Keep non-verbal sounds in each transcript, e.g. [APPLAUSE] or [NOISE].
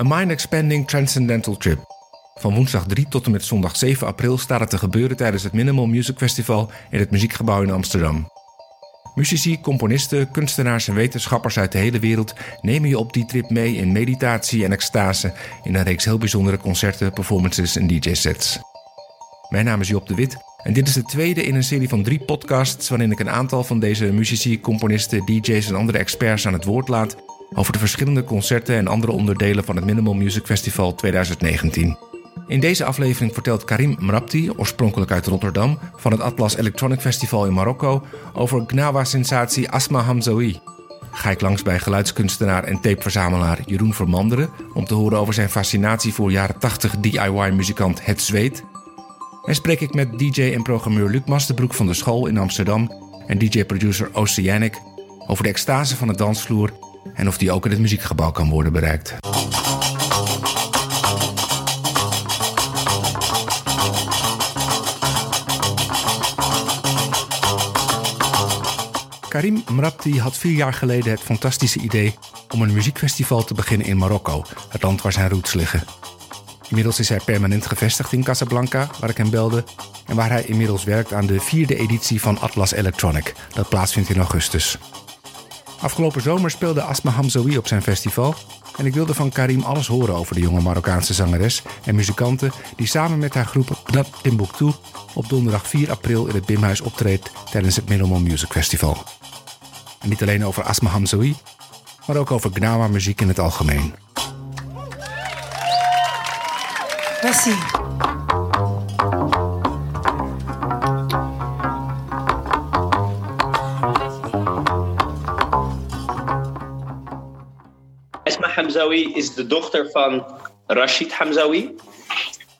A mind-expanding transcendental trip. Van woensdag 3 tot en met zondag 7 april staat het te gebeuren tijdens het Minimal Music Festival in het Muziekgebouw in Amsterdam. Muzici, componisten, kunstenaars en wetenschappers uit de hele wereld nemen je op die trip mee in meditatie en extase in een reeks heel bijzondere concerten, performances en DJ-sets. Mijn naam is Job de Wit en dit is de tweede in een serie van drie podcasts waarin ik een aantal van deze muzici, componisten, DJ's en andere experts aan het woord laat over de verschillende concerten en andere onderdelen van het Minimal Music Festival 2019. In deze aflevering vertelt Karim Mrapti, oorspronkelijk uit Rotterdam, van het Atlas Electronic Festival in Marokko, over Gnawa-sensatie Asma Hamzaoui. Ga ik langs bij geluidskunstenaar en tapeverzamelaar Jeroen Vermanderen om te horen over zijn fascinatie voor jaren 80 DIY-muzikant Het Zweet. En spreek ik met DJ en programmeur Luc Masterbroek van de school in Amsterdam en DJ-producer Oceanic over de extase van de dansvloer en of die ook in het muziekgebouw kan worden bereikt. Karim Mrapti had vier jaar geleden het fantastische idee om een muziekfestival te beginnen in Marokko, het land waar zijn roots liggen. Inmiddels is hij permanent gevestigd in Casablanca, waar ik hem belde, en waar hij inmiddels werkt aan de vierde editie van Atlas Electronic, dat plaatsvindt in augustus. Afgelopen zomer speelde Asma Hamzaoui op zijn festival en ik wilde van Karim alles horen over de jonge Marokkaanse zangeres en muzikanten die samen met haar groep Knap Timbuktu op donderdag 4 april in het Bimhuis optreedt tijdens het Minimal Music Festival. En niet alleen over Asma Hamzaoui, maar ook over Gnawa muziek in het algemeen. Merci. Hamzawi is de dochter van Rashid Hamzawi.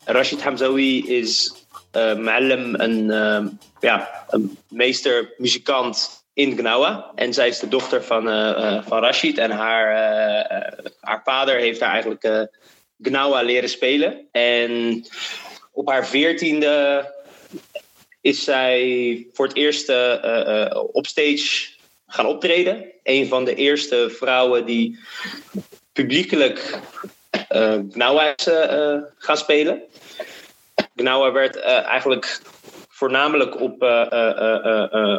Rashid Hamzawi is uh, een, uh, ja, een meester muzikant in Gnawa. En zij is de dochter van, uh, van Rashid. En haar, haar vader heeft haar eigenlijk Gnawa leren spelen. En op haar veertiende is zij voor het eerst op stage gaan optreden. Een van de eerste vrouwen die publiekelijk uh, Gnawa is uh, gaan spelen. Gnawa werd eigenlijk voornamelijk op,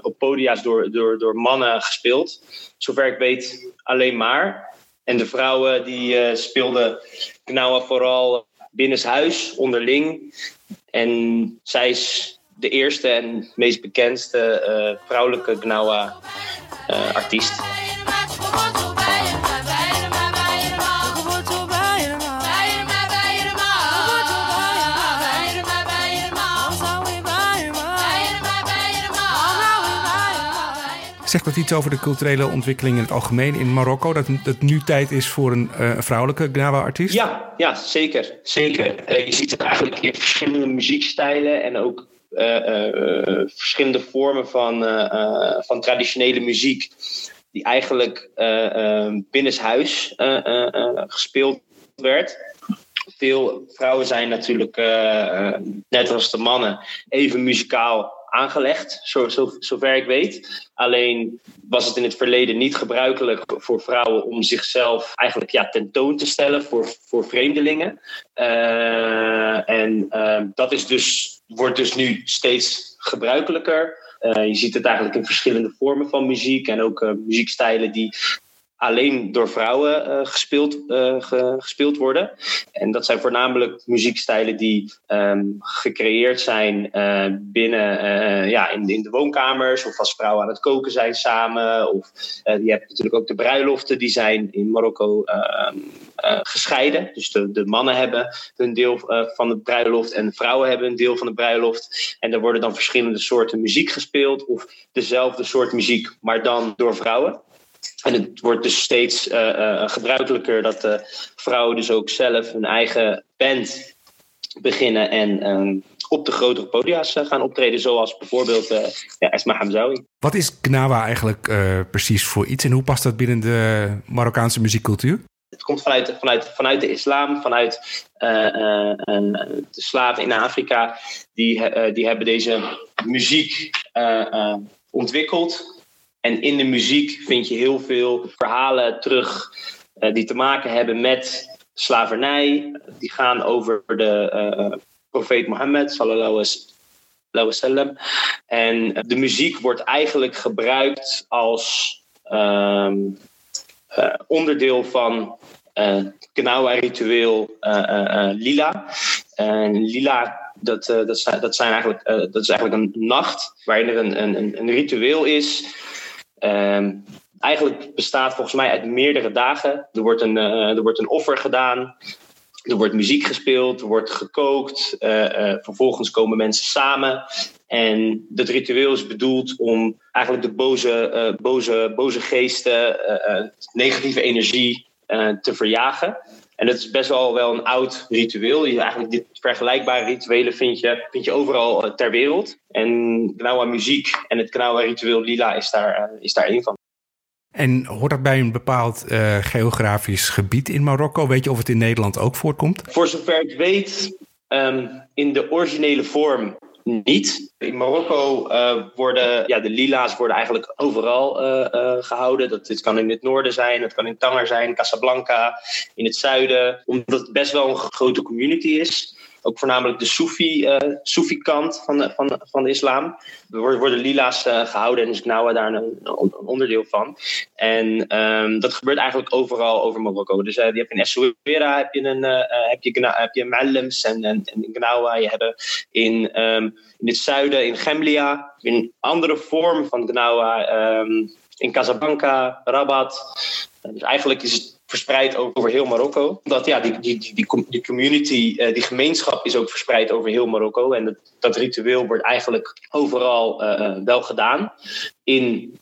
op podia's door, door, door mannen gespeeld. Zover ik weet alleen maar. En de vrouwen die speelden Gnawa vooral binnenshuis, onderling. En zij is de eerste en meest bekendste vrouwelijke Gnawa Zegt dat iets over de culturele ontwikkeling in het algemeen in Marokko? Dat het nu tijd is voor een uh, vrouwelijke Gnawa-artiest? Ja, ja, zeker. zeker. Uh, je ziet het eigenlijk in verschillende muziekstijlen en ook uh, verschillende vormen van, van traditionele muziek. Die eigenlijk binnenshuis gespeeld werd. Veel vrouwen zijn natuurlijk, net als de mannen, even muzikaal aangelegd, zo, zo, zover ik weet. Alleen was het in het verleden niet gebruikelijk voor vrouwen om zichzelf eigenlijk ja, tentoon te stellen voor, voor vreemdelingen. Uh, en uh, dat is dus, wordt dus nu steeds gebruikelijker. Uh, je ziet het eigenlijk in verschillende vormen van muziek en ook muziekstijlen die alleen door vrouwen uh, gespeeld, ge, gespeeld worden. En dat zijn voornamelijk muziekstijlen die um, gecreëerd zijn uh, binnen, ja, in, in de woonkamers of als vrouwen aan het koken zijn samen. Of je hebt natuurlijk ook de bruiloften, die zijn in Marokko ehm, gescheiden. Dus de, de mannen hebben hun deel van de bruiloft en de vrouwen hebben een deel van de bruiloft. En er worden dan verschillende soorten muziek gespeeld of dezelfde soort muziek, maar dan door vrouwen. En het wordt dus steeds uh, gebruikelijker dat de vrouwen dus ook zelf hun eigen band beginnen en um, op de grotere podia's gaan optreden, zoals bijvoorbeeld uh, ja, Esma Hamzaoui. Wat is Gnawa eigenlijk uh, precies voor iets en hoe past dat binnen de Marokkaanse muziekcultuur? Het komt vanuit, vanuit, vanuit de islam, vanuit de slaven in Afrika. Die, die hebben deze muziek ontwikkeld en in de muziek vind je heel veel verhalen terug uh, die te maken hebben met slavernij. Die gaan over de profeet Mohammed, sallallahu wasallam. En de muziek wordt eigenlijk gebruikt als ehm, onderdeel van het Kanawa-ritueel Lila. En Lila dat, uh, dat, zijn, dat, zijn eigenlijk, uh, dat is eigenlijk een nacht waarin er een, een, een ritueel is. Um, eigenlijk bestaat volgens mij uit meerdere dagen. Er wordt een, uh, er wordt een offer gedaan. Er wordt muziek gespeeld, er wordt gekookt. vervolgens komen mensen samen. En dat ritueel is bedoeld om eigenlijk de boze, boze, boze geesten, negatieve energie te verjagen. En dat is best wel, wel een oud ritueel. Je, eigenlijk dit vergelijkbare rituelen vind je, vind je overal eh, ter wereld. En Knawa muziek en het Knawa ritueel Lila is daar, uh, is daar één van. En hoort dat bij een bepaald uh, geografisch gebied in Marokko? Weet je of het in Nederland ook voorkomt? Voor zover ik weet, um, in de originele vorm niet. In Marokko uh, worden ja, de lila's worden eigenlijk overal uh, uh, gehouden. Dat, dit kan in het noorden zijn, het kan in Tanger zijn, Casablanca, in het zuiden. Omdat het best wel een grote community is ook voornamelijk de Soefi, uh, kant van van, van de islam. Er worden, lila's uh, gehouden en is Gnawa daar een, een, onderdeel van. En um, dat gebeurt eigenlijk overal over Marokko. Dus uh, je hebt in Essaouira heb je een, heb je, heb je en, en, en Gnawa. Je hebt in, um, in het zuiden, in Gemlia, een andere vorm van Gnawa. Um, in Casablanca, Rabat. Dus eigenlijk is het verspreid over heel Marokko. Dat ja, die, die, die, die community, uh, die gemeenschap is ook verspreid over heel Marokko. En dat, dat ritueel wordt eigenlijk overal uh, wel gedaan. In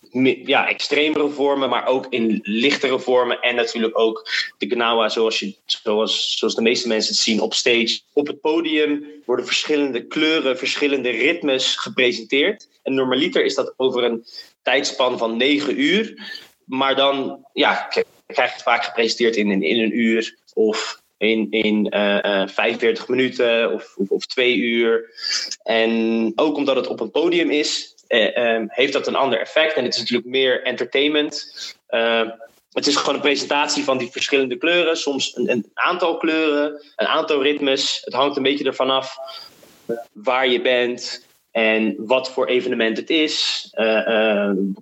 ja, extremere vormen, maar ook in lichtere vormen. En natuurlijk ook de Gnawa, zoals, je, zoals, zoals de meeste mensen het zien op stage. Op het podium worden verschillende kleuren, verschillende ritmes gepresenteerd. En normaliter is dat over een tijdspan van negen uur. Maar dan, ja, krijg het vaak gepresenteerd in, in, in een uur of in, in uh, uh, 45 minuten of, of, of, twee uur. En ook omdat het op een podium is, uh, heeft dat een ander effect. En het is natuurlijk meer entertainment. Eh, het is gewoon een presentatie van die verschillende kleuren. Soms een, een, aantal kleuren, een aantal ritmes. Het hangt een beetje ervan af waar je bent, en wat voor evenement het is. Uh,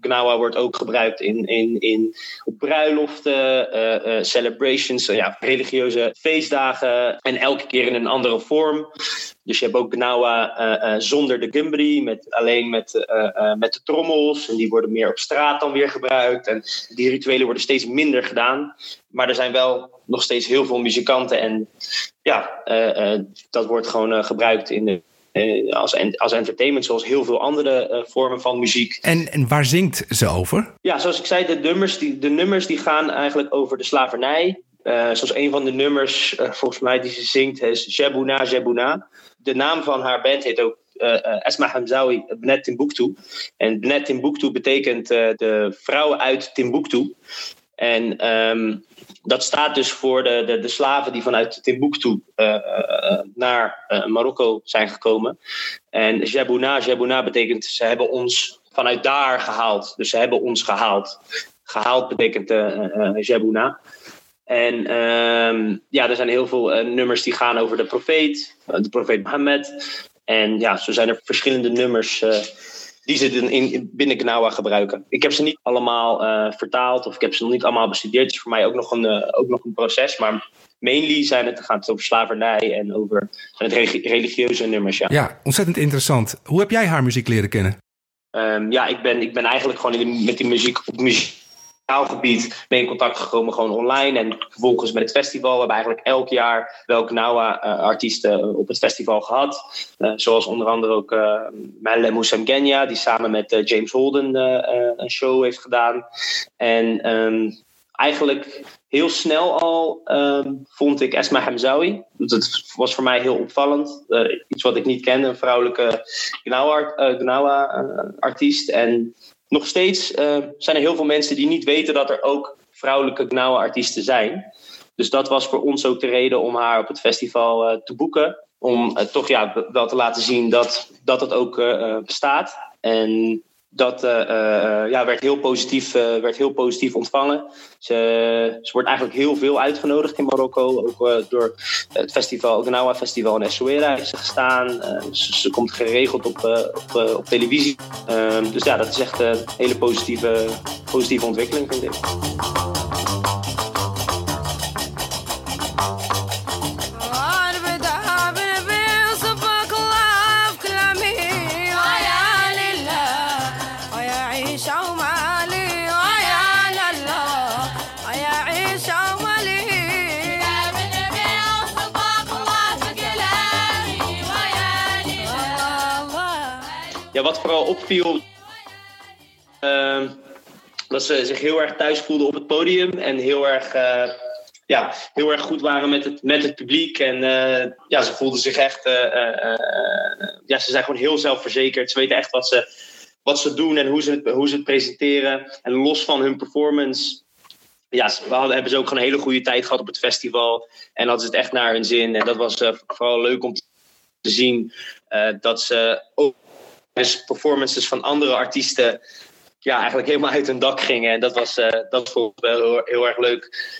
uh, wordt ook gebruikt in, in, in, op bruiloften, uh, celebrations, ja, religieuze feestdagen. En elke keer in een andere vorm. Dus je hebt ook Gnawa zonder de gumbri, met, alleen met, met de trommels. En die worden meer op straat dan weer gebruikt. En die rituelen worden steeds minder gedaan. Maar er zijn wel nog steeds heel veel muzikanten. En ja, dat wordt gewoon gebruikt in de als, als entertainment, zoals heel veel andere uh, vormen van muziek. En, en waar zingt ze over? Ja, zoals ik zei, de nummers die, de nummers die gaan eigenlijk over de slavernij. Uh, zoals een van de nummers, volgens mij, die ze zingt, is Jebuna Jebuna. De naam van haar band heet ook Esma Hamzawi Bnet Timbuktu. En Bnet Timbuktu betekent de vrouwen uit Timbuktu. En um, dat staat dus voor de, de, de slaven die vanuit Timbuktu uh, uh, naar uh, Marokko zijn gekomen. En Jebouna, Jebouna betekent ze hebben ons vanuit daar gehaald. Dus ze hebben ons gehaald. Gehaald betekent Jebouna. En um, ja, er zijn heel veel nummers die gaan over de profeet, de profeet Mohammed. En ja, zo zijn er verschillende nummers die ze in, binnen Gnawa gebruiken. Ik heb ze niet allemaal uh, vertaald of ik heb ze nog niet allemaal bestudeerd. Het is voor mij ook nog een, uh, ook nog een proces. Maar mainly zijn het, gaat het over slavernij en over het religieuze nummers. Ja. ja, ontzettend interessant. Hoe heb jij haar muziek leren kennen? Um, ja, ik ben, ik ben eigenlijk gewoon met die muziek op muziek gebied ben in contact gekomen gewoon online. En vervolgens met het festival. We hebben eigenlijk elk jaar welke Nawa-artiesten op het festival gehad. Uh, zoals onder andere ook uh, Melle Moussam die samen met James Holden een show heeft gedaan. En um, eigenlijk heel snel al um, vond ik Esma Hamzawi. Dat was voor mij heel opvallend. iets wat ik niet kende, een vrouwelijke Gnawa-artiest. en nog steeds uh, zijn er heel veel mensen die niet weten dat er ook vrouwelijke Gnawa-artiesten zijn. Dus dat was voor ons ook de reden om haar op het festival uh, te boeken. Om uh, toch ja, wel te laten zien dat, dat het ook bestaat. En dat uh, uh, ja, werd, heel positief, uh, werd heel positief ontvangen. Ze, ze wordt eigenlijk heel veel uitgenodigd in Marokko. Ook door het festival, het Gnawa Festival in Essaouira heeft ze gestaan. Ze, ze, komt geregeld op, op, op televisie. Ehm, dus ja, dat is echt een hele positieve, positieve ontwikkeling, vind ik. Wat vooral opviel, uh, dat ze zich heel erg thuis voelden op het podium en heel erg, uh, ja, heel erg goed waren met het, met het publiek. En uh, ja, ze voelden zich echt, ja, ze zijn gewoon heel zelfverzekerd. Ze weten echt wat ze, wat ze doen en hoe ze, het, hoe ze het presenteren. En los van hun performance ja, we hadden, hebben ze ook gewoon een hele goede tijd gehad op het festival. En hadden ze het echt naar hun zin. En dat was vooral leuk om te zien dat ze ook dus performances van andere artiesten ja, eigenlijk helemaal uit hun dak gingen. En dat was, uh, dat vond wel heel, erg leuk.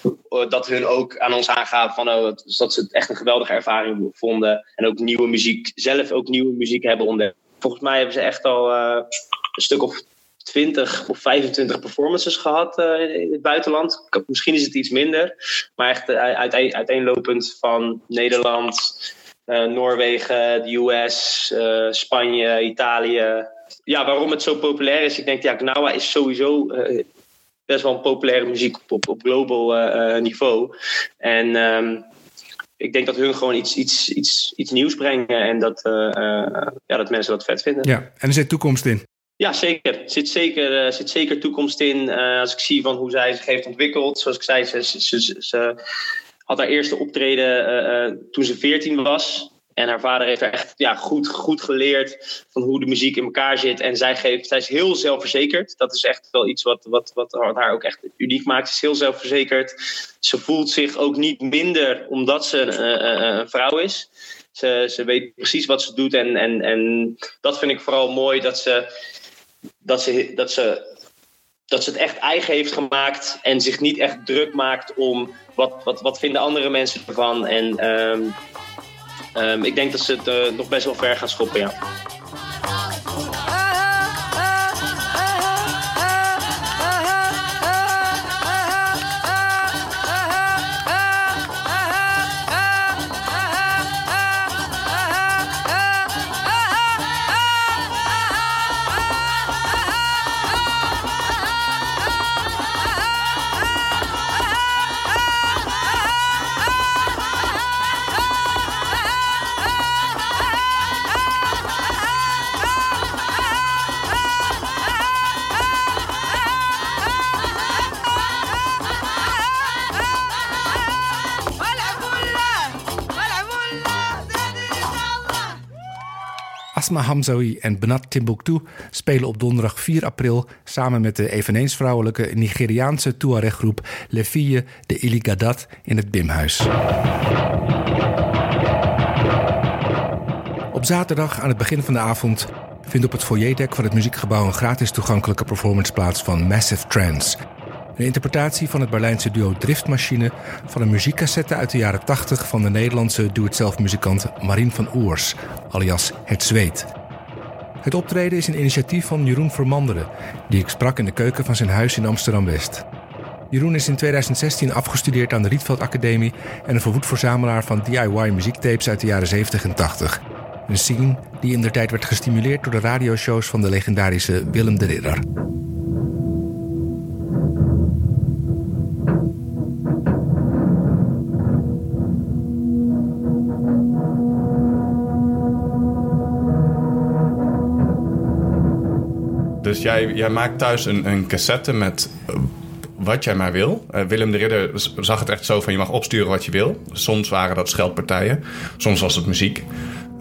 Dat hun ook aan ons aangaven van, oh, dus dat ze het echt een geweldige ervaring vonden. En ook nieuwe muziek, zelf ook nieuwe muziek hebben ontdekt. Volgens mij hebben ze echt al een stuk of 20 of 25 performances gehad in het buitenland. Misschien is het iets minder, maar echt uiteen, uiteenlopend van Nederland, uh, Noorwegen, de US, Spanje, Italië. Ja, waarom het zo populair is, ik denk, ja, Gnawa is sowieso best wel een populaire muziek op, op, op global niveau. En um, ik denk dat hun gewoon iets, iets, iets, iets nieuws brengen en dat, ja, dat mensen dat vet vinden. Ja, en er zit toekomst in. Ja, zeker. Er zit zeker, uh, zit zeker toekomst in. Uh, als ik zie van hoe zij zich heeft ontwikkeld. Zoals ik zei, ze, ze, ze, ze had haar eerste optreden uh, toen ze 14 was. En haar vader heeft haar echt ja, goed, goed geleerd van hoe de muziek in elkaar zit. En zij, geeft, zij is heel zelfverzekerd. Dat is echt wel iets wat, wat, wat haar ook echt uniek maakt. Ze is heel zelfverzekerd. Ze voelt zich ook niet minder omdat ze een vrouw is. Ze, ze weet precies wat ze doet. En, en, en dat vind ik vooral mooi dat ze dat ze, dat, ze, dat ze het echt eigen heeft gemaakt en zich niet echt druk maakt om wat, wat, wat vinden andere mensen ervan. En um, um, ik denk dat ze het uh, nog best wel ver gaan schoppen, ja. Asma Hamzaoui en Benat Timbuktu spelen op donderdag 4 april samen met de eveneens vrouwelijke Nigeriaanse Tuareg-groep Le Fille de Iligadat in het Bimhuis. Op zaterdag aan het begin van de avond vindt op het foyerdek van het muziekgebouw een gratis toegankelijke performance plaats van Massive Trance. Een interpretatie van het Berlijnse duo Driftmachine van een muziekcassette uit de jaren 80 van de Nederlandse doe-het-zelf muzikant Marien van Oers, alias Het Zweet. Het optreden is een initiatief van Jeroen Vermanderen, die ik sprak in de keuken van zijn huis in Amsterdam-West. Jeroen is in 2016 afgestudeerd aan de Rietveld Academie en een verwoed verzamelaar van DIY muziektapes uit de jaren 70 en 80. Een scene die in der tijd werd gestimuleerd door de radioshows van de legendarische Willem de Ridder. Jij, jij maakt thuis een, een cassette met uh, wat jij maar wil. Uh, Willem de Ridder zag het echt zo van je mag opsturen wat je wil. Soms waren dat scheldpartijen, soms was het muziek.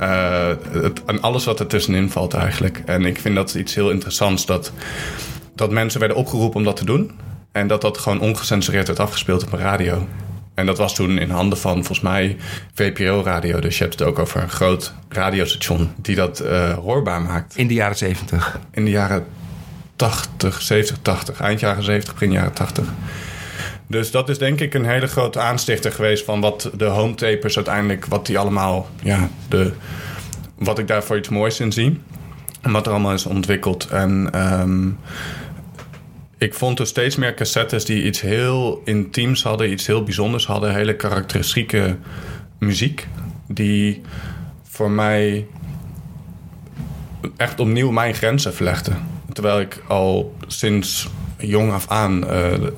Uh, het, en alles wat er tussenin valt eigenlijk. En ik vind dat iets heel interessants dat, dat mensen werden opgeroepen om dat te doen. En dat dat gewoon ongecensureerd werd afgespeeld op een radio. En dat was toen in handen van volgens mij VPRO-radio. Dus je hebt het ook over een groot radiostation die dat uh, hoorbaar maakt. In de jaren zeventig? In de jaren 80, 70, 80. Eind jaren 70, begin jaren 80. Dus dat is denk ik een hele grote aanstichter geweest van wat de home tapers uiteindelijk, wat die allemaal, ja, de, wat ik daar voor iets moois in zie. En wat er allemaal is ontwikkeld. En ehm, ik vond er steeds meer cassettes die iets heel intiems hadden, iets heel bijzonders hadden, hele karakteristieke muziek. Die voor mij echt opnieuw mijn grenzen verlegde. Terwijl ik al sinds jong af aan. Uh, uh,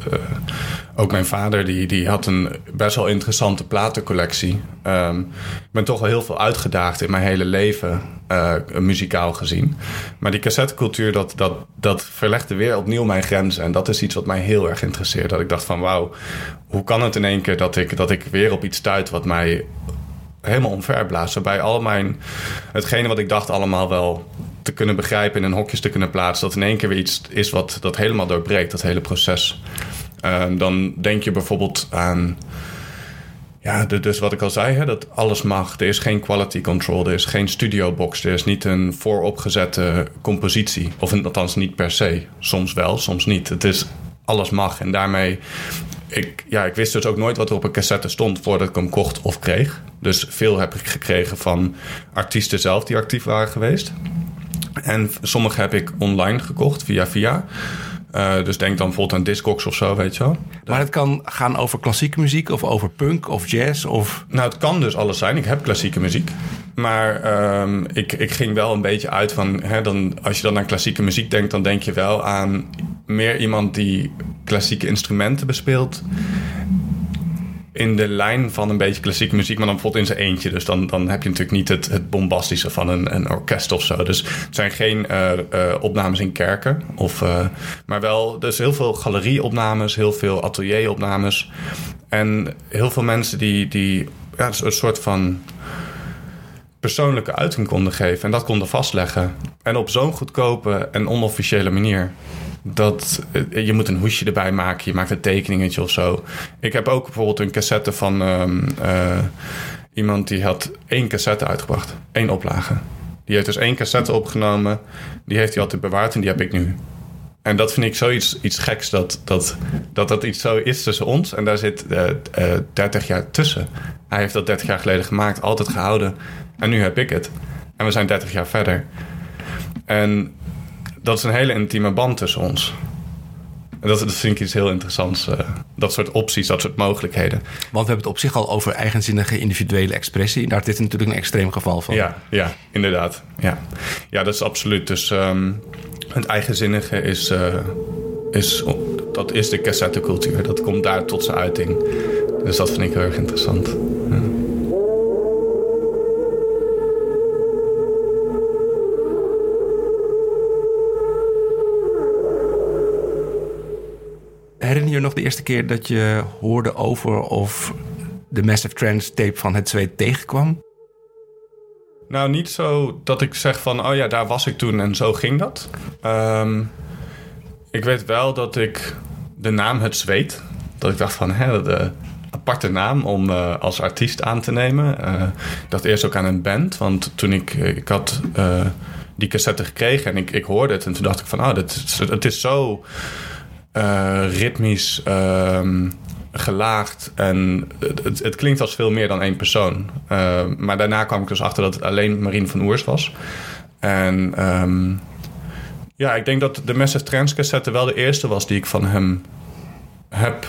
ook mijn vader die, die had een best wel interessante platencollectie. Um, ik ben toch wel heel veel uitgedaagd in mijn hele leven, uh, muzikaal gezien. Maar die cassettecultuur, dat, dat, dat verlegde weer opnieuw mijn grenzen. En dat is iets wat mij heel erg interesseert. Dat ik dacht van wauw, hoe kan het in één keer dat ik, dat ik weer op iets stuit wat mij helemaal omverblazen. Bij al mijn. Hetgene wat ik dacht allemaal wel te kunnen begrijpen in een hokjes te kunnen plaatsen. Dat in één keer weer iets is wat dat helemaal doorbreekt, dat hele proces. Uh, dan denk je bijvoorbeeld aan. Ja, dus wat ik al zei, hè, dat alles mag. Er is geen quality control, er is geen studio box, er is niet een vooropgezette compositie. Of althans niet per se. Soms wel, soms niet. Het is alles mag. En daarmee ik, ja, ik wist dus ook nooit wat er op een cassette stond voordat ik hem kocht of kreeg. Dus veel heb ik gekregen van artiesten zelf die actief waren geweest. En sommige heb ik online gekocht via via. Uh, dus denk dan bijvoorbeeld aan Discogs of zo, weet je wel. Maar het kan gaan over klassieke muziek of over punk of jazz of... Nou, het kan dus alles zijn. Ik heb klassieke muziek. Maar um, ik, ik ging wel een beetje uit van... Hè, dan, als je dan aan klassieke muziek denkt... dan denk je wel aan meer iemand die klassieke instrumenten bespeelt in de lijn van een beetje klassieke muziek, maar dan bijvoorbeeld in zijn eentje. Dus dan, dan heb je natuurlijk niet het, het bombastische van een, een orkest of zo. Dus het zijn geen uh, uh, opnames in kerken. Of, uh, maar wel, dus heel veel galerieopnames, heel veel atelieropnames. En heel veel mensen die, die ja, een soort van persoonlijke uiting konden geven. En dat konden vastleggen. En op zo'n goedkope en onofficiële manier dat je moet een hoesje erbij maken. Je maakt een tekeningetje of zo. Ik heb ook bijvoorbeeld een cassette van um, uh, iemand die had één cassette uitgebracht. één oplage. Die heeft dus één cassette opgenomen. Die heeft hij altijd bewaard en die heb ik nu. En dat vind ik zoiets iets geks dat dat, dat dat iets zo is tussen ons. En daar zit uh, uh, 30 jaar tussen. Hij heeft dat 30 jaar geleden gemaakt, altijd gehouden. En nu heb ik het. En we zijn 30 jaar verder. En dat is een hele intieme band tussen ons. En dat, dat vind ik iets heel interessants. Uh, dat soort opties, dat soort mogelijkheden. Want we hebben het op zich al over eigenzinnige individuele expressie. Daar is dit natuurlijk een extreem geval van. Ja, ja inderdaad. Ja. ja, dat is absoluut. Dus um, het eigenzinnige is, uh, is, dat is de cassettecultuur. Dat komt daar tot zijn uiting. Dus dat vind ik heel erg interessant. Eerste keer dat je hoorde over of de Massive Trance tape van het zweet tegenkwam? Nou, niet zo dat ik zeg van, oh ja, daar was ik toen en zo ging dat. Um, ik weet wel dat ik de naam Het Zweet, dat ik dacht van, hè, de aparte naam om uh, als artiest aan te nemen. Uh, dacht eerst ook aan een band, want toen ik, ik had die cassette gekregen en ik, ik hoorde het en toen dacht ik van, oh, dit, het is zo ritmisch um, gelaagd. En het, het, klinkt als veel meer dan één persoon. Uh, maar daarna kwam ik dus achter dat het alleen Marine van Oers was. En um, ja, ik denk dat de Massive Trance cassette wel de eerste was die ik van hem heb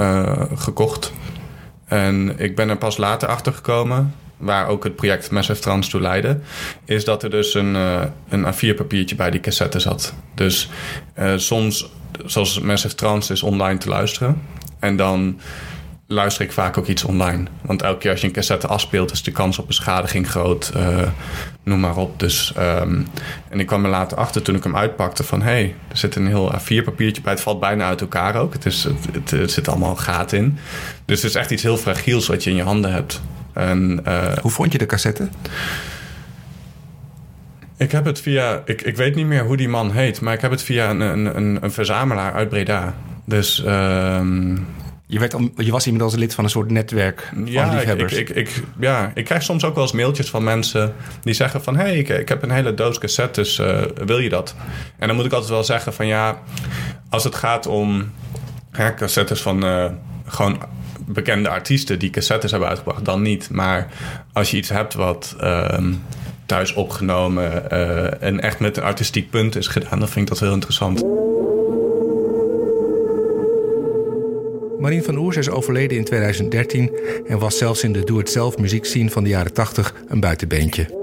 uh, gekocht. En ik ben er pas later achter gekomen waar ook het project Massive Trans toe leidde, is dat er dus een, uh, een A4-papiertje bij die cassette zat. Dus uh, soms, zoals Massive Trans is online te luisteren. En dan luister ik vaak ook iets online. Want elke keer als je een cassette afspeelt, is de kans op beschadiging groot. Uh, noem maar op. Dus, um, en ik kwam er later achter toen ik hem uitpakte van... hé, hey, er zit een heel A4-papiertje bij. Het valt bijna uit elkaar ook. Het, is, het, het, het zit allemaal gaten in. Dus het is echt iets heel fragiels wat je in je handen hebt. En, uh, Hoe vond je de cassette? Ik heb het via... Ik, ik weet niet meer hoe die man heet... maar ik heb het via een, een, een, verzamelaar uit Breda. Dus... Um, Je, werd, je was inmiddels lid van een soort netwerk van Ja, ik, liefhebbers. ik, ik, ik- ja, ik krijg soms ook wel eens mailtjes van mensen die zeggen van... hé, hey, ik, ik heb een hele doos cassettes, eh, wil je dat? En dan moet ik altijd wel zeggen van ja, als het gaat om hè, cassettes van eh, gewoon bekende artiesten die cassettes hebben uitgebracht, dan niet. Maar als je iets hebt wat ehm, thuis opgenomen eh, en echt met een artistiek punt is gedaan, dan vind ik dat heel interessant. Marien van Oers is overleden in 2013 en was zelfs in de doe-het-zelf muziekscene van de jaren 80 een buitenbeentje.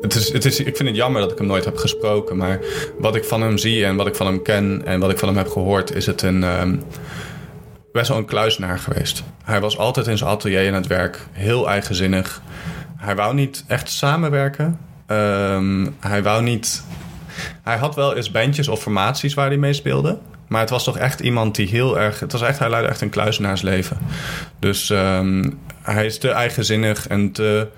Het is, het is, ik vind het jammer dat ik hem nooit heb gesproken. Maar wat ik van hem zie en wat ik van hem ken en wat ik van hem heb gehoord, is het een, ehm, best wel een kluisenaar geweest. Hij was altijd in zijn atelier aan het werk, heel eigenzinnig. Hij wou niet echt samenwerken. Ehm, hij wou niet. Hij had wel eens bandjes of formaties waar hij mee speelde. Maar het was toch echt iemand die heel erg. Het was echt, hij leidde echt een kluisenaarsleven. Dus ehm, hij is te eigenzinnig en te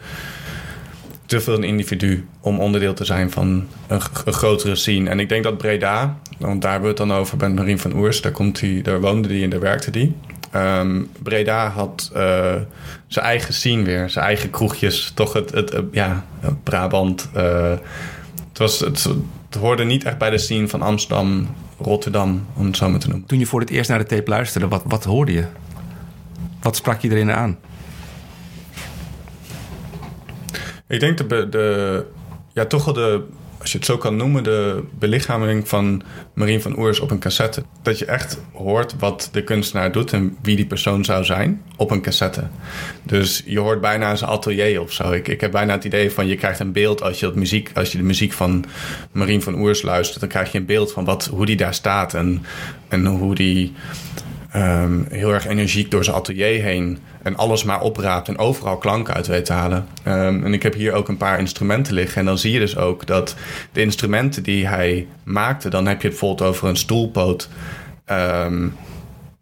te veel een individu om onderdeel te zijn van een, grotere scene. En ik denk dat Breda, want daar hebben we het dan over bij Marien van Oers, daar, komt hij, daar woonde hij en daar werkte hij. Ehm, Breda had eh, zijn eigen scene weer, zijn eigen kroegjes, toch het, het, ja, Brabant. eh, het, was, het, het hoorde niet echt bij de scene van Amsterdam, Rotterdam, om het zo maar te noemen. Toen je voor het eerst naar de tape luisterde, wat, wat hoorde je? Wat sprak je erin aan? Ik denk de, ja, toch wel de, als je het zo kan noemen, de belichaming van Marien van Oers op een cassette. Dat je echt hoort wat de kunstenaar doet en wie die persoon zou zijn op een cassette. Dus je hoort bijna zijn atelier of zo. Ik, ik heb bijna het idee van je krijgt een beeld als je, muziek, als je de muziek van Marien van Oers luistert. Dan krijg je een beeld van wat, hoe die daar staat en, en hoe die ehm, heel erg energiek door zijn atelier heen en alles maar opraapt en overal klanken uit weet te halen. Ehm, en ik heb hier ook een paar instrumenten liggen. En dan zie je dus ook dat de instrumenten die hij maakte, dan heb je het bijvoorbeeld over een stoelpoot. Ehm,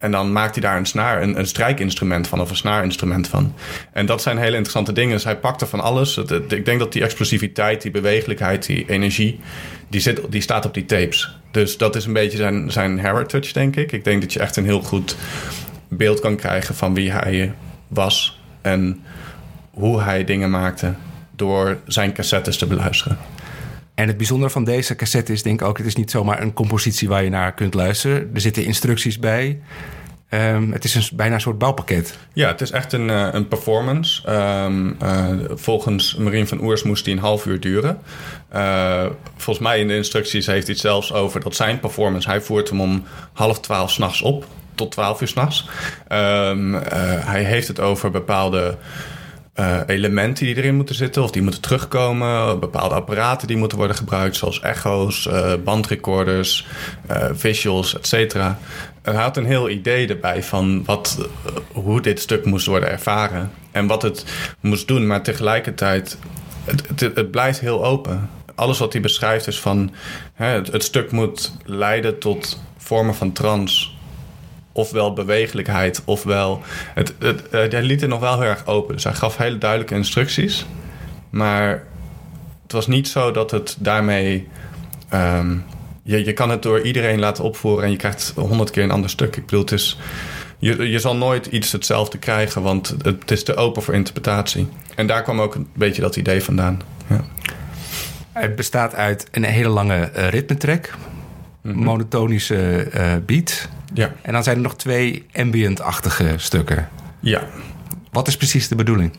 en dan maakt hij daar een snaar, een, een strijkinstrument van of een snaarinstrument van. En dat zijn hele interessante dingen. Dus hij pakte van alles. Ik denk dat die explosiviteit, die bewegelijkheid, die energie, die, zit, die staat op die tapes. Dus dat is een beetje zijn, zijn heritage, denk ik. Ik denk dat je echt een heel goed beeld kan krijgen van wie hij was en hoe hij dingen maakte door zijn cassettes te beluisteren. En het bijzondere van deze cassette is denk ik ook... het is niet zomaar een compositie waar je naar kunt luisteren. Er zitten instructies bij. Ehm, het is een, bijna een soort bouwpakket. Ja, het is echt een, eh, een performance. Ehm, eh, volgens Marien van Oers moest die een half uur duren. Eh, volgens mij in de instructies heeft hij het zelfs over dat zijn performance... hij voert hem om half twaalf s'nachts op, tot twaalf uur s'nachts. Eh, hij heeft het over bepaalde eh, elementen die erin moeten zitten... of die moeten terugkomen, bepaalde apparaten die moeten worden gebruikt... zoals echo's, eh, bandrecorders, eh, visuals, et cetera. Hij had een heel idee erbij van wat, hoe dit stuk moest worden ervaren... en wat het moest doen, maar tegelijkertijd... het, het, blijft heel open. Alles wat hij beschrijft is van... Hè, het, het stuk moet leiden tot vormen van trance ofwel bewegelijkheid, ofwel... Het, het, eh, hij liet het nog wel heel erg open. Dus hij gaf hele duidelijke instructies. Maar het was niet zo dat het daarmee... ehm, je, je kan het door iedereen laten opvoeren... en je krijgt honderd keer een ander stuk. Ik bedoel, het is... Je, je zal nooit iets hetzelfde krijgen... want het is te open voor interpretatie. En daar kwam ook een beetje dat idee vandaan. Ja. Het bestaat uit een hele lange eh, ritmetrack. Monotonische eh, beat. Ja. En dan zijn er nog twee ambient-achtige stukken. ja. Wat is precies de bedoeling?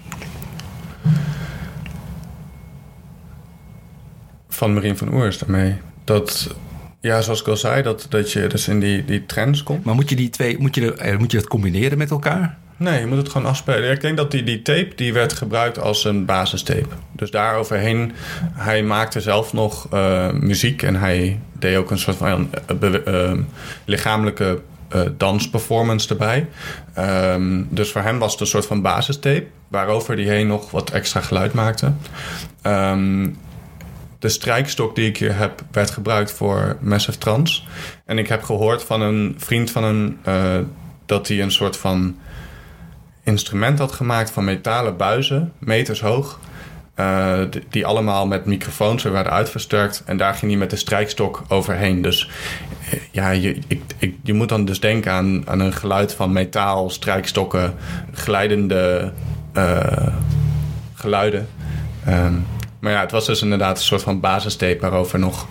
Van Marien van Oers daarmee. Dat... Ja, zoals ik al zei, dat, dat je dus in die, die trends komt. Maar moet je die twee, moet je, eh, moet je dat combineren met elkaar? Nee, je moet het gewoon afspelen. Ik denk dat die, die tape die werd gebruikt als een basistape. Dus daar overheen, hij maakte zelf nog eh, muziek en hij deed ook een soort van eh, eh, lichamelijke dansperformance erbij. Ehm, dus voor hem was het een soort van basistape, waarover hij heen nog wat extra geluid maakte. Ehm, de strijkstok die ik hier heb, werd gebruikt voor Massive Trance. En ik heb gehoord van een vriend van hem dat hij een soort van instrument had gemaakt van metalen buizen, meters hoog. Uh, die allemaal met microfoons werden uitversterkt. En daar ging hij met de strijkstok overheen. Dus ja, je, ik, ik, je moet dan dus denken aan, aan een geluid van metaal, strijkstokken, glijdende uh, geluiden. Um, maar ja, het was dus inderdaad een soort van basistape waarover nog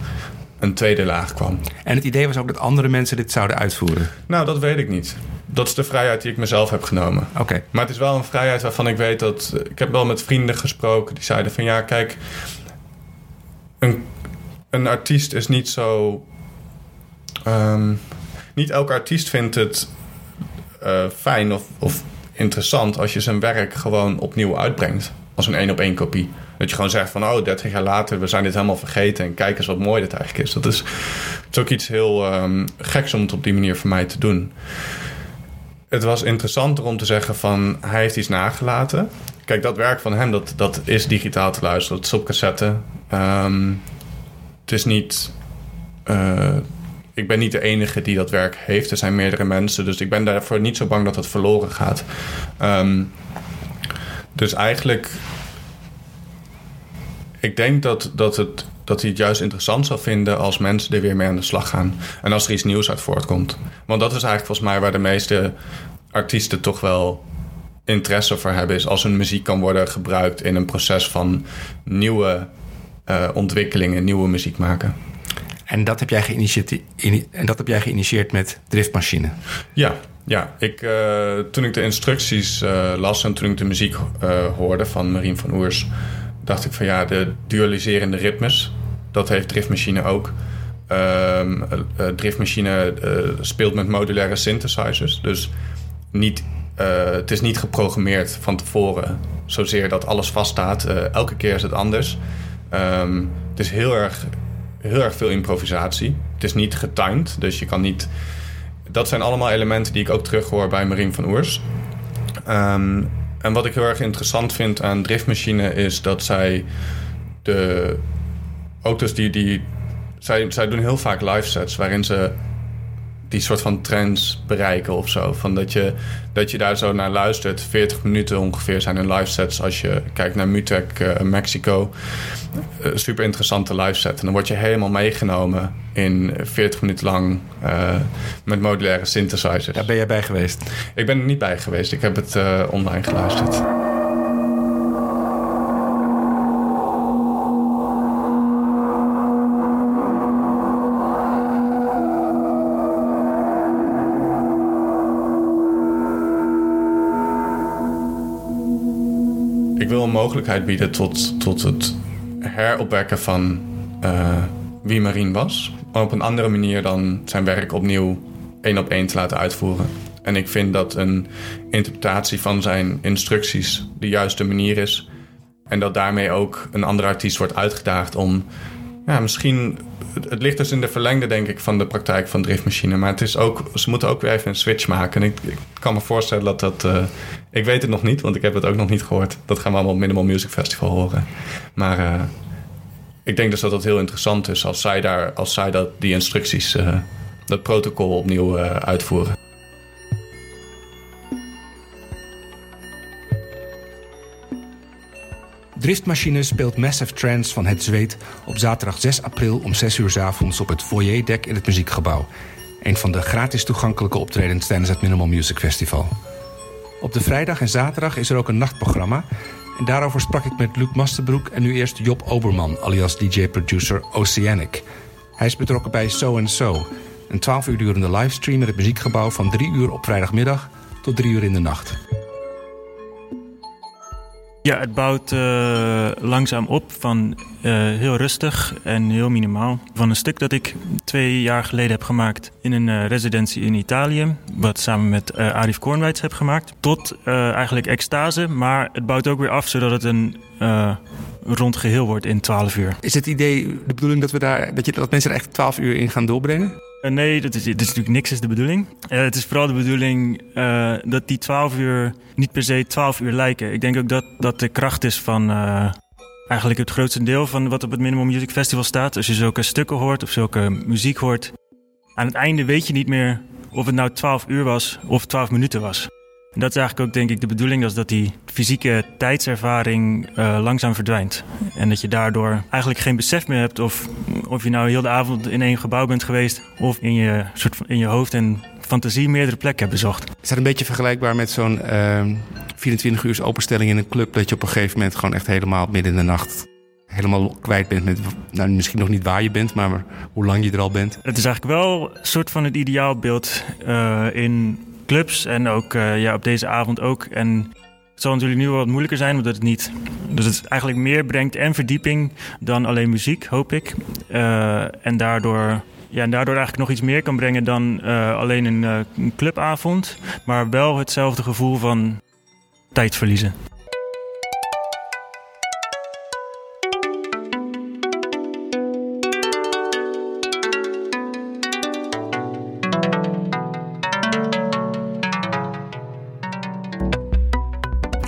een tweede laag kwam. En het idee was ook dat andere mensen dit zouden uitvoeren? Nou, dat weet ik niet. Dat is de vrijheid die ik mezelf heb genomen. Oké. Maar het is wel een vrijheid waarvan ik weet dat... Ik heb wel met vrienden gesproken die zeiden van... Ja, kijk, een, een artiest is niet zo... Um, niet elke artiest vindt het uh, fijn of, of interessant... als je zijn werk gewoon opnieuw uitbrengt. Als een één-op-één kopie. Dat je gewoon zegt van, oh, 30 jaar later, we zijn dit helemaal vergeten. En kijk eens wat mooi dit eigenlijk is. Dat is, het is ook iets heel um, geks om het op die manier voor mij te doen. Het was interessanter om te zeggen van, hij heeft iets nagelaten. Kijk, dat werk van hem, dat, dat is digitaal te luisteren. Dat is op cassette. Um, het is niet... Uh, ik ben niet de enige die dat werk heeft. Er zijn meerdere mensen. Dus ik ben daarvoor niet zo bang dat het verloren gaat. Um, dus eigenlijk ik denk dat, dat, het, dat hij het juist interessant zal vinden als mensen er weer mee aan de slag gaan. En als er iets nieuws uit voortkomt. Want dat is eigenlijk volgens mij waar de meeste artiesten toch wel interesse voor hebben. Is als hun muziek kan worden gebruikt in een proces van nieuwe uh, ontwikkelingen, nieuwe muziek maken. En dat heb jij, geïnitieerd, en dat heb jij geïnitieerd met Driftmachine? Ja, ja. Ik, uh, toen ik de instructies uh, las en toen ik de muziek hoorde van Marien van Oers dacht ik van ja, de dualiserende ritmes, dat heeft Driftmachine ook. Um, uh, Driftmachine uh, speelt met modulaire synthesizers. Dus niet, het is niet geprogrammeerd van tevoren zozeer dat alles vaststaat. elke keer is het anders. Um, het is heel erg, heel erg veel improvisatie. Het is niet getimed, dus je kan niet... Dat zijn allemaal elementen die ik ook terughoor bij Marien van Oers. Um, en wat ik heel erg interessant vind aan driftmachine is dat zij de auto's die. die zij, zij doen heel vaak live sets waarin ze die soort van trends bereiken of zo. Van dat, je, dat je daar zo naar luistert. 40 minuten ongeveer zijn hun live sets. Als je kijkt naar Mutec uh, Mexico. Uh, super interessante live set. En dan word je helemaal meegenomen in 40 minuten lang uh, met modulaire synthesizers. Daar ben jij bij geweest? Ik ben er niet bij geweest. Ik heb het online geluisterd. Mogelijkheid bieden tot, tot het heropwekken van uh, wie Marien was. Op een andere manier dan zijn werk opnieuw één op één te laten uitvoeren. En ik vind dat een interpretatie van zijn instructies de juiste manier is. En dat daarmee ook een andere artiest wordt uitgedaagd om ja, misschien het ligt dus in de verlengde, denk ik, van de praktijk van driftmachine. Maar het is ook, ze moeten ook weer even een switch maken. En ik, kan me voorstellen dat dat. Uh, ik weet het nog niet, want ik heb het ook nog niet gehoord. Dat gaan we allemaal op Minimal Music Festival horen. Maar uh, ik denk dus dat het heel interessant is als zij, daar, als zij dat, die instructies, uh, dat protocol opnieuw uitvoeren. Driftmachine speelt Massive Trance van Het Zweet op zaterdag 6 april om 6 uur s avonds op het foyerdek in het Muziekgebouw. Een van de gratis toegankelijke optredens tijdens het Minimal Music Festival. Op de vrijdag en zaterdag is er ook een nachtprogramma. Daarover sprak ik met Luc Masterbroek en nu eerst Job Oberman, alias DJ-producer Oceanic. Hij is betrokken bij So So, een 12 uur durende livestream in het Muziekgebouw van 3 uur op vrijdagmiddag tot 3 uur in de nacht. Ja, het bouwt uh, langzaam op van uh, heel rustig en heel minimaal. Van een stuk dat ik twee jaar geleden heb gemaakt in een uh, residentie in Italië, wat samen met Arif Kornwijts heb gemaakt, tot eigenlijk extase. Maar het bouwt ook weer af zodat het een rond geheel wordt in 12 uur. Is het idee, de bedoeling dat, we daar, dat, je, dat mensen er echt 12 uur in gaan doorbrengen? Uh, nee, dat is, dat is natuurlijk niks is de bedoeling. Uh, het is vooral de bedoeling uh, dat die 12 uur niet per se 12 uur lijken. Ik denk ook dat dat de kracht is van eigenlijk het grootste deel van wat op het Minimum Music Festival staat. Als je zulke stukken hoort of zulke muziek hoort, aan het einde weet je niet meer of het nou 12 uur was of 12 minuten was. Dat is eigenlijk ook denk ik de bedoeling, is dat die fysieke tijdservaring uh, langzaam verdwijnt. En dat je daardoor eigenlijk geen besef meer hebt of, of je nou heel de avond in één gebouw bent geweest of in je, soort van, in je hoofd en fantasie meerdere plekken hebt bezocht. Is dat een beetje vergelijkbaar met zo'n uh, ehm, 24 uur openstelling in een club dat je op een gegeven moment gewoon echt helemaal midden in de nacht helemaal kwijt bent met, nou, misschien nog niet waar je bent, maar hoe lang je er al bent. Het is eigenlijk wel een soort van het ideaalbeeld uh, in clubs en ook uh, ja, op deze avond ook. En het zal natuurlijk nu wel wat moeilijker zijn, omdat het niet. Dus het eigenlijk meer brengt en verdieping dan alleen muziek, hoop ik. Uh, en daardoor. Ja, en daardoor eigenlijk nog iets meer kan brengen dan uh, alleen een, een clubavond. Maar wel hetzelfde gevoel van tijd verliezen.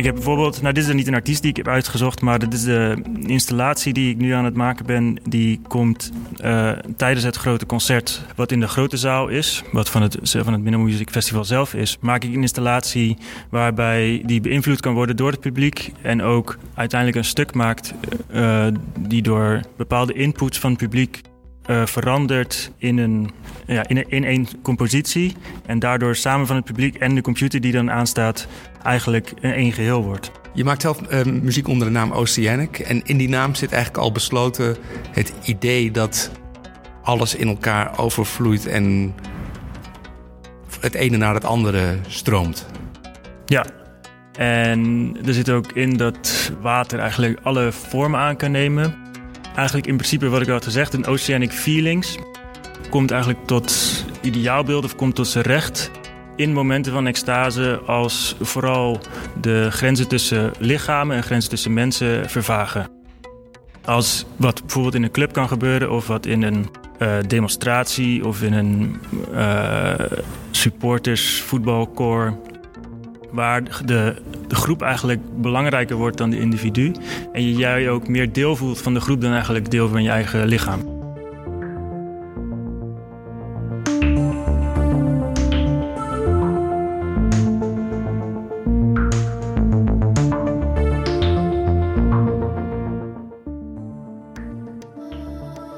Ik heb bijvoorbeeld, nou dit is niet een artiest die ik heb uitgezocht, maar dit is de installatie die ik nu aan het maken ben. Die komt uh, tijdens het grote concert, wat in de grote zaal is, wat van het, van het Minimal Music Festival zelf is, maak ik een installatie waarbij die beïnvloed kan worden door het publiek en ook uiteindelijk een stuk maakt uh, die door bepaalde inputs van het publiek uh, verandert in een, ja, in, een, in één compositie. En daardoor samen van het publiek en de computer die dan aanstaat, eigenlijk een één geheel wordt. Je maakt zelf uh, muziek onder de naam Oceanic. En in die naam zit eigenlijk al besloten het idee dat alles in elkaar overvloeit en het ene naar het andere stroomt. Ja, en er zit ook in dat water eigenlijk alle vormen aan kan nemen. Eigenlijk in principe wat ik al had gezegd, een oceanic feelings komt eigenlijk tot ideaalbeelden of komt tot zijn recht in momenten van extase als vooral de grenzen tussen lichamen en grenzen tussen mensen vervagen. Als wat bijvoorbeeld in een club kan gebeuren of wat in een uh, demonstratie of in een uh, supporters voetbalkoor waar de, de groep eigenlijk belangrijker wordt dan de individu. En je jij ook meer deel voelt van de groep dan eigenlijk deel van je eigen lichaam.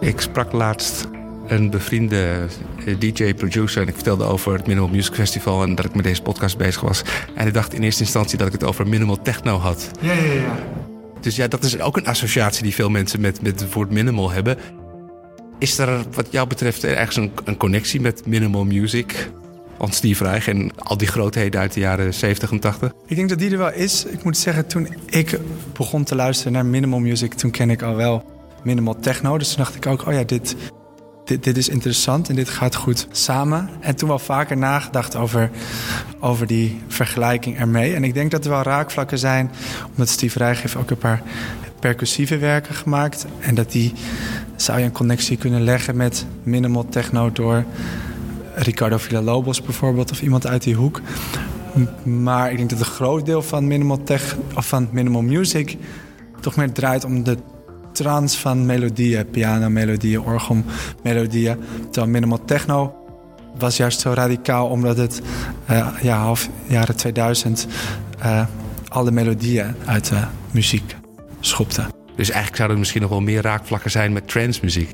Ik sprak laatst een bevriende eh, DJ-producer. En ik vertelde over het Minimal Music Festival en dat ik met deze podcast bezig was. En ik dacht in eerste instantie dat ik het over minimal techno had. Ja, ja, ja. Dus ja, dat is ook een associatie die veel mensen met, met het woord minimal hebben. Is er wat jou betreft ergens een, een connectie met minimal music? Want Steve Reich en al die grootheden uit de jaren 70 en 80? Ik denk dat die er wel is. Ik moet zeggen, toen ik begon te luisteren naar minimal music... toen ken ik al wel minimal techno. Dus toen dacht ik ook, oh ja, dit, dit, dit is interessant en dit gaat goed samen. En toen wel vaker nagedacht over, over die vergelijking ermee. En ik denk dat er wel raakvlakken zijn, omdat Steve Reich heeft ook een paar percussieve werken gemaakt. En dat die zou je een connectie kunnen leggen met minimal techno door Ricardo Villalobos bijvoorbeeld of iemand uit die hoek. Maar ik denk dat een groot deel van minimal tech of van minimal music toch meer draait om de trance van melodieën, piano-melodieën, orgelmelodieën. Terwijl minimal techno was juist zo radicaal omdat het uh, ja, half jaren 2000 uh, eh, alle melodieën uit de muziek schopte. Dus eigenlijk zouden er misschien nog wel meer raakvlakken zijn met muziek.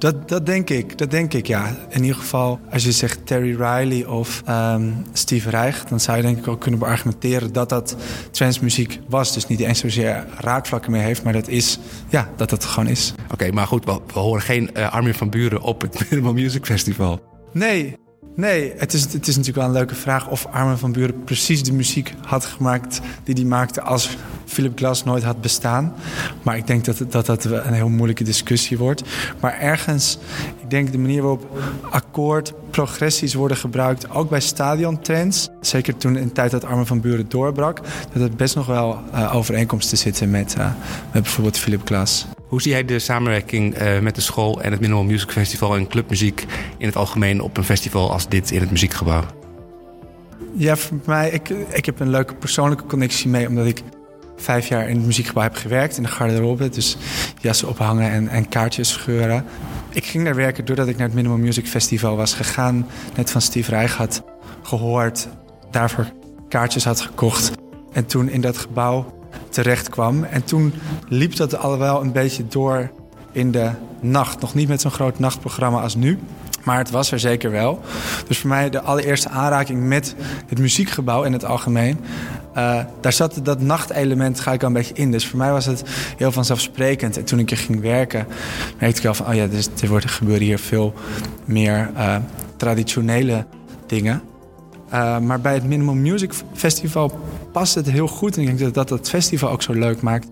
Dat, dat denk ik, dat denk ik, ja. In ieder geval, als je zegt Terry Riley of um, Steve Reich... dan zou je denk ik ook kunnen beargumenteren dat dat transmuziek was. Dus niet eens zozeer raakvlakken meer heeft, maar dat is, ja, dat dat gewoon is. Oké, maar goed, we, we, horen geen uh, Armin van Buren op het [LAUGHS] Minimal Music Festival. Nee, Nee, het is, het is natuurlijk wel een leuke vraag of Armin van Buren precies de muziek had gemaakt die hij maakte als Philip Glass nooit had bestaan. Maar ik denk dat dat, dat een heel moeilijke discussie wordt. Maar ergens, ik denk de manier waarop akkoord, progressies worden gebruikt, ook bij stadiontrends. Zeker toen in de tijd dat Armin van Buren doorbrak, dat het best nog wel uh, overeenkomsten zitten met, uh, met bijvoorbeeld Philip Glass. Hoe zie jij de samenwerking uh, met de school en het Minimal Music Festival en clubmuziek in het algemeen op een festival als dit in het muziekgebouw? Ja, voor mij, ik, ik heb een leuke persoonlijke connectie mee, omdat ik vijf jaar in het muziekgebouw heb gewerkt, in de garderobe. Dus jassen ophangen en, en kaartjes scheuren. Ik ging daar werken doordat ik naar het Minimal Music Festival was gegaan. Net van Steve Reich had gehoord. Daarvoor kaartjes had gekocht. En toen in dat gebouw terecht kwam. En toen liep dat al wel een beetje door in de nacht. Nog niet met zo'n groot nachtprogramma als nu. Maar het was er zeker wel. Dus voor mij de allereerste aanraking met het muziekgebouw in het algemeen. Uh, daar zat dat nachtelement ga ik al een beetje in. Dus voor mij was het heel vanzelfsprekend. En toen ik er ging werken, merkte ik al van... oh ja, er wordt, gebeuren hier veel meer uh, traditionele dingen. Uh, maar bij het Minimum Music Festival past het heel goed. En ik denk dat dat het festival ook zo leuk maakt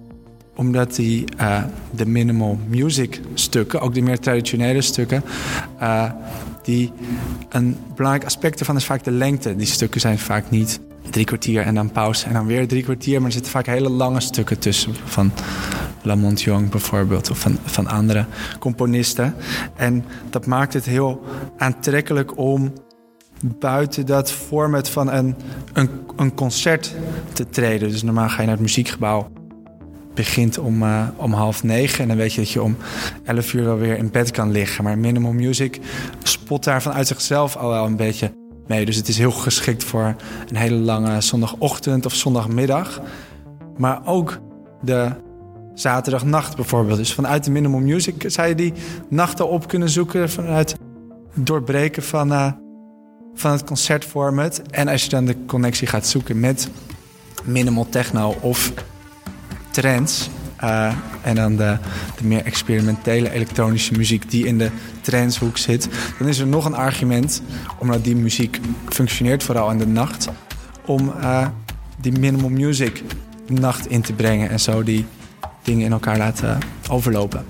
omdat die, uh, de minimal music stukken, ook de meer traditionele stukken, uh, die een belangrijk aspect ervan is vaak de lengte. Die stukken zijn vaak niet drie kwartier en dan pauze en dan weer drie kwartier, maar er zitten vaak hele lange stukken tussen van Lamont Young bijvoorbeeld of van, van andere componisten. En dat maakt het heel aantrekkelijk om buiten dat format van een, een, een concert te treden. Dus normaal ga je naar het muziekgebouw begint om, uh, om half negen. En dan weet je dat je om elf uur wel weer in bed kan liggen. Maar Minimal Music spot daar vanuit zichzelf al wel een beetje mee. Dus het is heel geschikt voor een hele lange zondagochtend of zondagmiddag. Maar ook de zaterdagnacht bijvoorbeeld. Dus vanuit de Minimal Music zou je die nachten op kunnen zoeken. Vanuit het doorbreken van, uh, van het concertformat. En als je dan de connectie gaat zoeken met minimal techno of trends. Uh, en dan de, de, meer experimentele elektronische muziek die in de trendshoek zit. Dan is er nog een argument, omdat die muziek functioneert vooral in de nacht, om uh, die minimal music nacht in te brengen en zo die dingen in elkaar laten overlopen.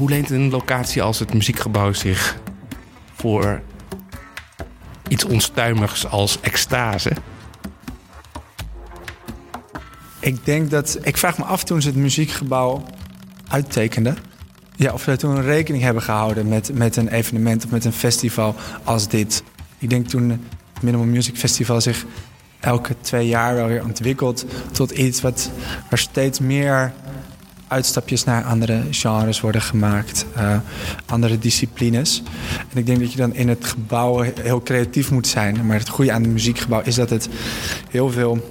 Hoe leent een locatie als het muziekgebouw zich voor iets onstuimigs als extase? Ik denk dat. Ik vraag me af toen ze het muziekgebouw uittekenden. Ja, of ze toen rekening hebben gehouden met, met een evenement of met een festival als dit. Ik denk toen het Minimal Music Festival zich elke twee jaar wel weer ontwikkelt tot iets wat, waar steeds meer uitstapjes naar andere genres worden gemaakt, uh, andere disciplines. En ik denk dat je dan in het gebouw heel creatief moet zijn. Maar het goede aan het muziekgebouw is dat het heel veel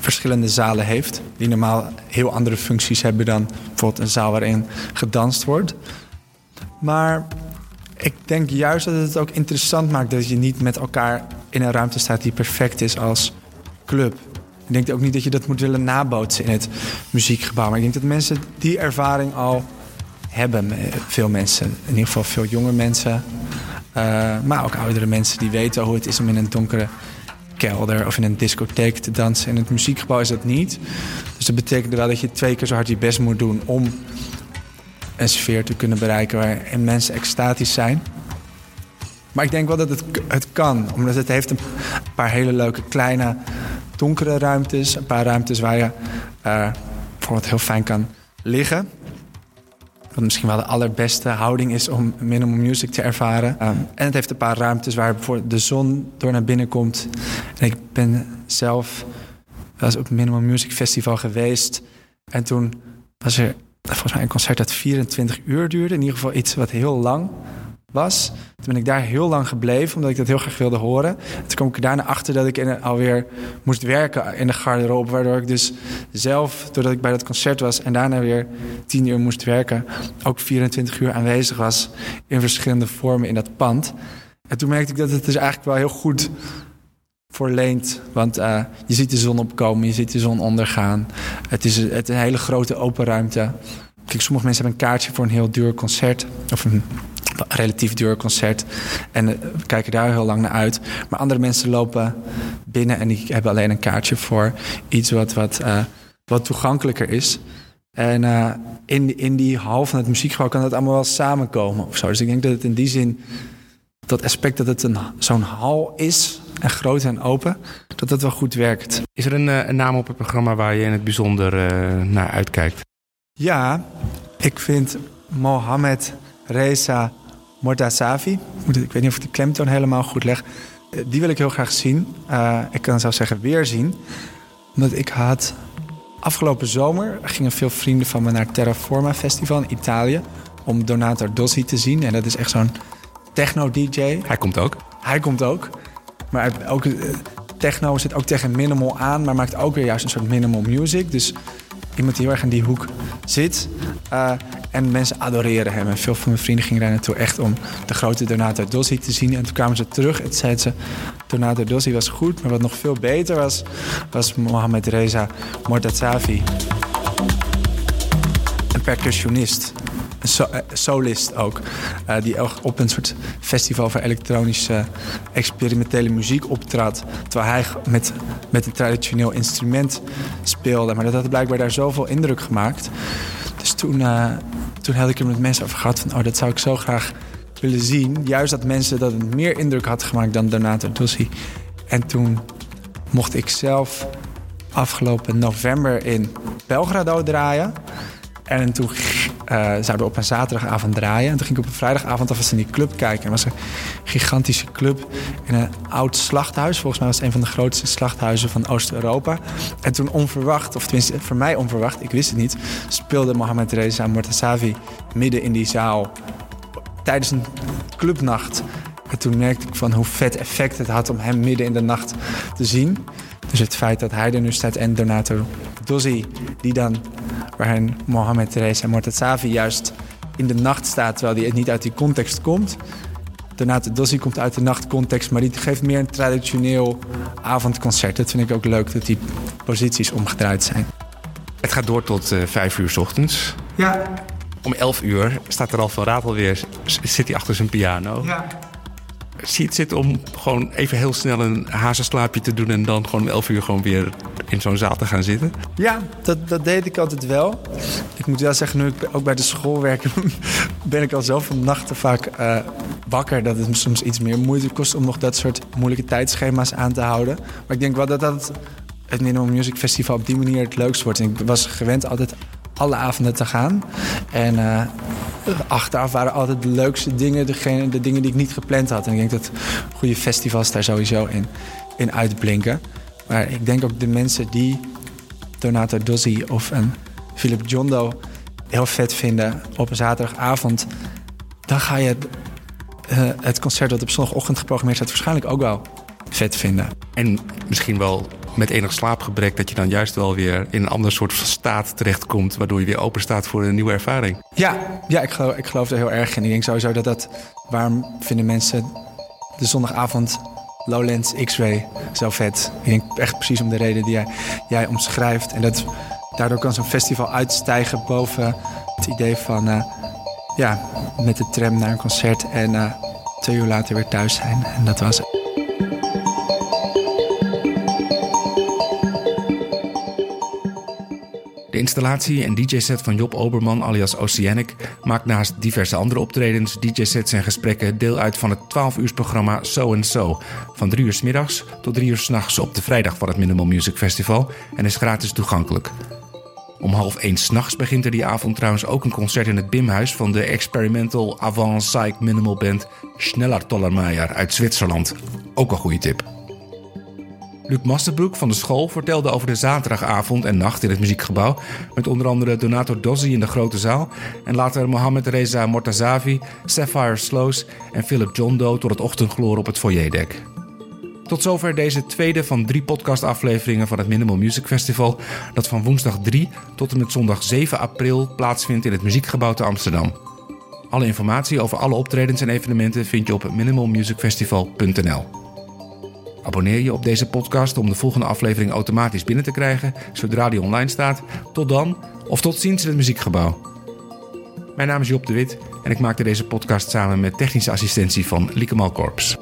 verschillende zalen heeft, die normaal heel andere functies hebben dan bijvoorbeeld een zaal waarin gedanst wordt. Maar ik denk juist dat het ook interessant maakt dat je niet met elkaar in een ruimte staat die perfect is als club. Ik denk ook niet dat je dat moet willen nabootsen in het muziekgebouw. Maar ik denk dat mensen die ervaring al hebben. Veel mensen, in ieder geval veel jonge mensen. Uh, maar ook oudere mensen die weten hoe het is om in een donkere kelder of in een discotheek te dansen. In het muziekgebouw is dat niet. Dus dat betekent wel dat je twee keer zo hard je best moet doen om een sfeer te kunnen bereiken waarin mensen extatisch zijn. Maar ik denk wel dat het, het kan, omdat het heeft een paar hele leuke kleine donkere ruimtes. Een paar ruimtes waar je bijvoorbeeld heel fijn kan liggen. Wat misschien wel de allerbeste houding is om minimal music te ervaren. Um, en het heeft een paar ruimtes waar bijvoorbeeld de zon door naar binnen komt. En ik ben zelf wel op het Minimal Music Festival geweest. En toen was er volgens mij een concert dat 24 uur duurde. In ieder geval iets wat heel lang was. Toen ben ik daar heel lang gebleven, omdat ik dat heel graag wilde horen. Toen kwam ik daarna achter dat ik in, alweer moest werken in de garderobe. Waardoor ik dus zelf, doordat ik bij dat concert was en daarna weer tien uur moest werken, ook 24 uur aanwezig was in verschillende vormen in dat pand. En toen merkte ik dat het dus eigenlijk wel heel goed voorleent. Want uh, je ziet de zon opkomen, je ziet de zon ondergaan. Het is, het een hele grote open ruimte. Kijk, sommige mensen hebben een kaartje voor een heel duur concert. Of een relatief duur concert. En uh, kijken daar heel lang naar uit. Maar andere mensen lopen binnen en die hebben alleen een kaartje voor iets wat, wat, uh, wat toegankelijker is. En uh, in, in die hal van het muziekgebouw kan dat allemaal wel samenkomen of zo. Dus ik denk dat het in die zin, dat aspect dat het een, zo'n hal is, en groot en open, dat dat wel goed werkt. Is er een, een naam op het programma waar je in het bijzonder naar uitkijkt? Ja, ik vind Mohamed Reza Mortazavi. Ik weet niet of ik de klemtoon helemaal goed leg. Eh, die wil ik heel graag zien. Uh, ik kan zelfs zeggen weer zien. Omdat ik had afgelopen zomer gingen veel vrienden van me naar Terraforma Festival in Italië om Donato Dossi te zien. En dat is echt zo'n techno-dj. Hij komt ook. Hij komt ook. Maar ook, eh, techno zit ook tegen minimal aan, maar maakt ook weer juist een soort minimal music. Dus iemand die heel erg in die hoek zit. Uh, en mensen adoreren hem. En veel van mijn vrienden gingen daar naartoe echt om de grote Donato Dossi te zien. En toen kwamen ze terug en zeiden ze... Donato Dossi was goed, maar wat nog veel beter was... was Mohamed Reza Mortazavi. Een percussionist so, uh, solist ook. Uh, die op een soort festival voor elektronische experimentele muziek optrad. Terwijl hij met, met een traditioneel instrument speelde. Maar dat had blijkbaar daar zoveel indruk gemaakt. Dus toen, uh, toen had ik er met mensen over gehad van... oh, dat zou ik zo graag willen zien. Juist dat mensen dat het meer indruk had gemaakt dan Donato Dossi. En toen mocht ik zelf afgelopen november in Belgrado draaien. En toen uh, zouden op een zaterdagavond draaien. En toen ging ik op een vrijdagavond alvast in die club kijken. En was een gigantische club in een oud slachthuis. Volgens mij was het een van de grootste slachthuizen van Oost-Europa. En toen onverwacht, of tenminste voor mij onverwacht, ik wist het niet... speelde Mohamed Reza Mortazavi midden in die zaal tijdens een clubnacht. En toen merkte ik van hoe vet effect het had om hem midden in de nacht te zien. Dus het feit dat hij er nu staat en Donato Dozzi, die dan waarin Mohammed Teresa Mortazavi juist in de nacht staat, terwijl hij niet uit die context komt. Donato Dossi komt uit de nachtcontext, maar die geeft meer een traditioneel avondconcert. Dat vind ik ook leuk, dat die posities omgedraaid zijn. Het gaat door tot uh, vijf uur s ochtends. Ja. Om elf uur staat er al van Ratel weer, zit hij achter zijn piano. Ja zie het zitten om gewoon even heel snel een hazenslaapje te doen... en dan gewoon om 11 uur gewoon weer in zo'n zaal te gaan zitten? Ja, dat, dat deed ik altijd wel. Ik moet wel zeggen, nu ik ook bij de school werk... [LAUGHS] ben ik al zelf van nachten vaak uh, wakker... dat het soms iets meer moeite kost om nog dat soort moeilijke tijdschema's aan te houden. Maar ik denk wel dat dat het Minimum Music Festival op die manier het leukst wordt. En ik was gewend altijd alle avonden te gaan. En uh, achteraf waren altijd de leukste dingen, degene, de dingen die ik niet gepland had. En ik denk dat goede festivals daar sowieso in, in uitblinken. Maar ik denk ook de mensen die Donato Dozzi of een Philip Jondo heel vet vinden op een zaterdagavond, dan ga je uh, het concert dat op zondagochtend geprogrammeerd staat waarschijnlijk ook wel vet vinden. En misschien wel met enig slaapgebrek, dat je dan juist wel weer in een ander soort staat terechtkomt, waardoor je weer open staat voor een nieuwe ervaring. Ja, ja ik, geloof, ik geloof er heel erg in. Ik denk sowieso dat dat, waarom vinden mensen de zondagavond Lowlands X-Ray zo vet? Ik denk echt precies om de reden die jij, jij omschrijft. En dat, daardoor kan zo'n festival uitstijgen boven het idee van, uh, ja, met de tram naar een concert en uh, twee uur later weer thuis zijn. En dat was het. De installatie en DJ-set van Job Oberman alias Oceanic maakt naast diverse andere optredens, DJ-sets en gesprekken deel uit van het 12-uursprogramma So So. Van 3 uur s middags tot 3 uur s'nachts op de vrijdag van het Minimal Music Festival en is gratis toegankelijk. Om half één s'nachts begint er die avond trouwens ook een concert in het Bimhuis van de experimental avant psych minimal band Schneller Tollermeier uit Zwitserland. Ook een goede tip. Luc Masterbroek van de school vertelde over de zaterdagavond en nacht in het muziekgebouw. Met onder andere Donato Dozzi in de grote zaal. En later Mohamed Reza Mortazavi, Sapphire Sloos en Philip John Doe tot het ochtendgloor op het foyerdek. Tot zover deze tweede van drie podcastafleveringen van het Minimal Music Festival. Dat van woensdag 3 tot en met zondag 7 april plaatsvindt in het Muziekgebouw te Amsterdam. Alle informatie over alle optredens en evenementen vind je op minimalmusicfestival.nl. Abonneer je op deze podcast om de volgende aflevering automatisch binnen te krijgen zodra die online staat. Tot dan of tot ziens in het muziekgebouw. Mijn naam is Job de Wit en ik maakte deze podcast samen met technische assistentie van Lieke Malkorps.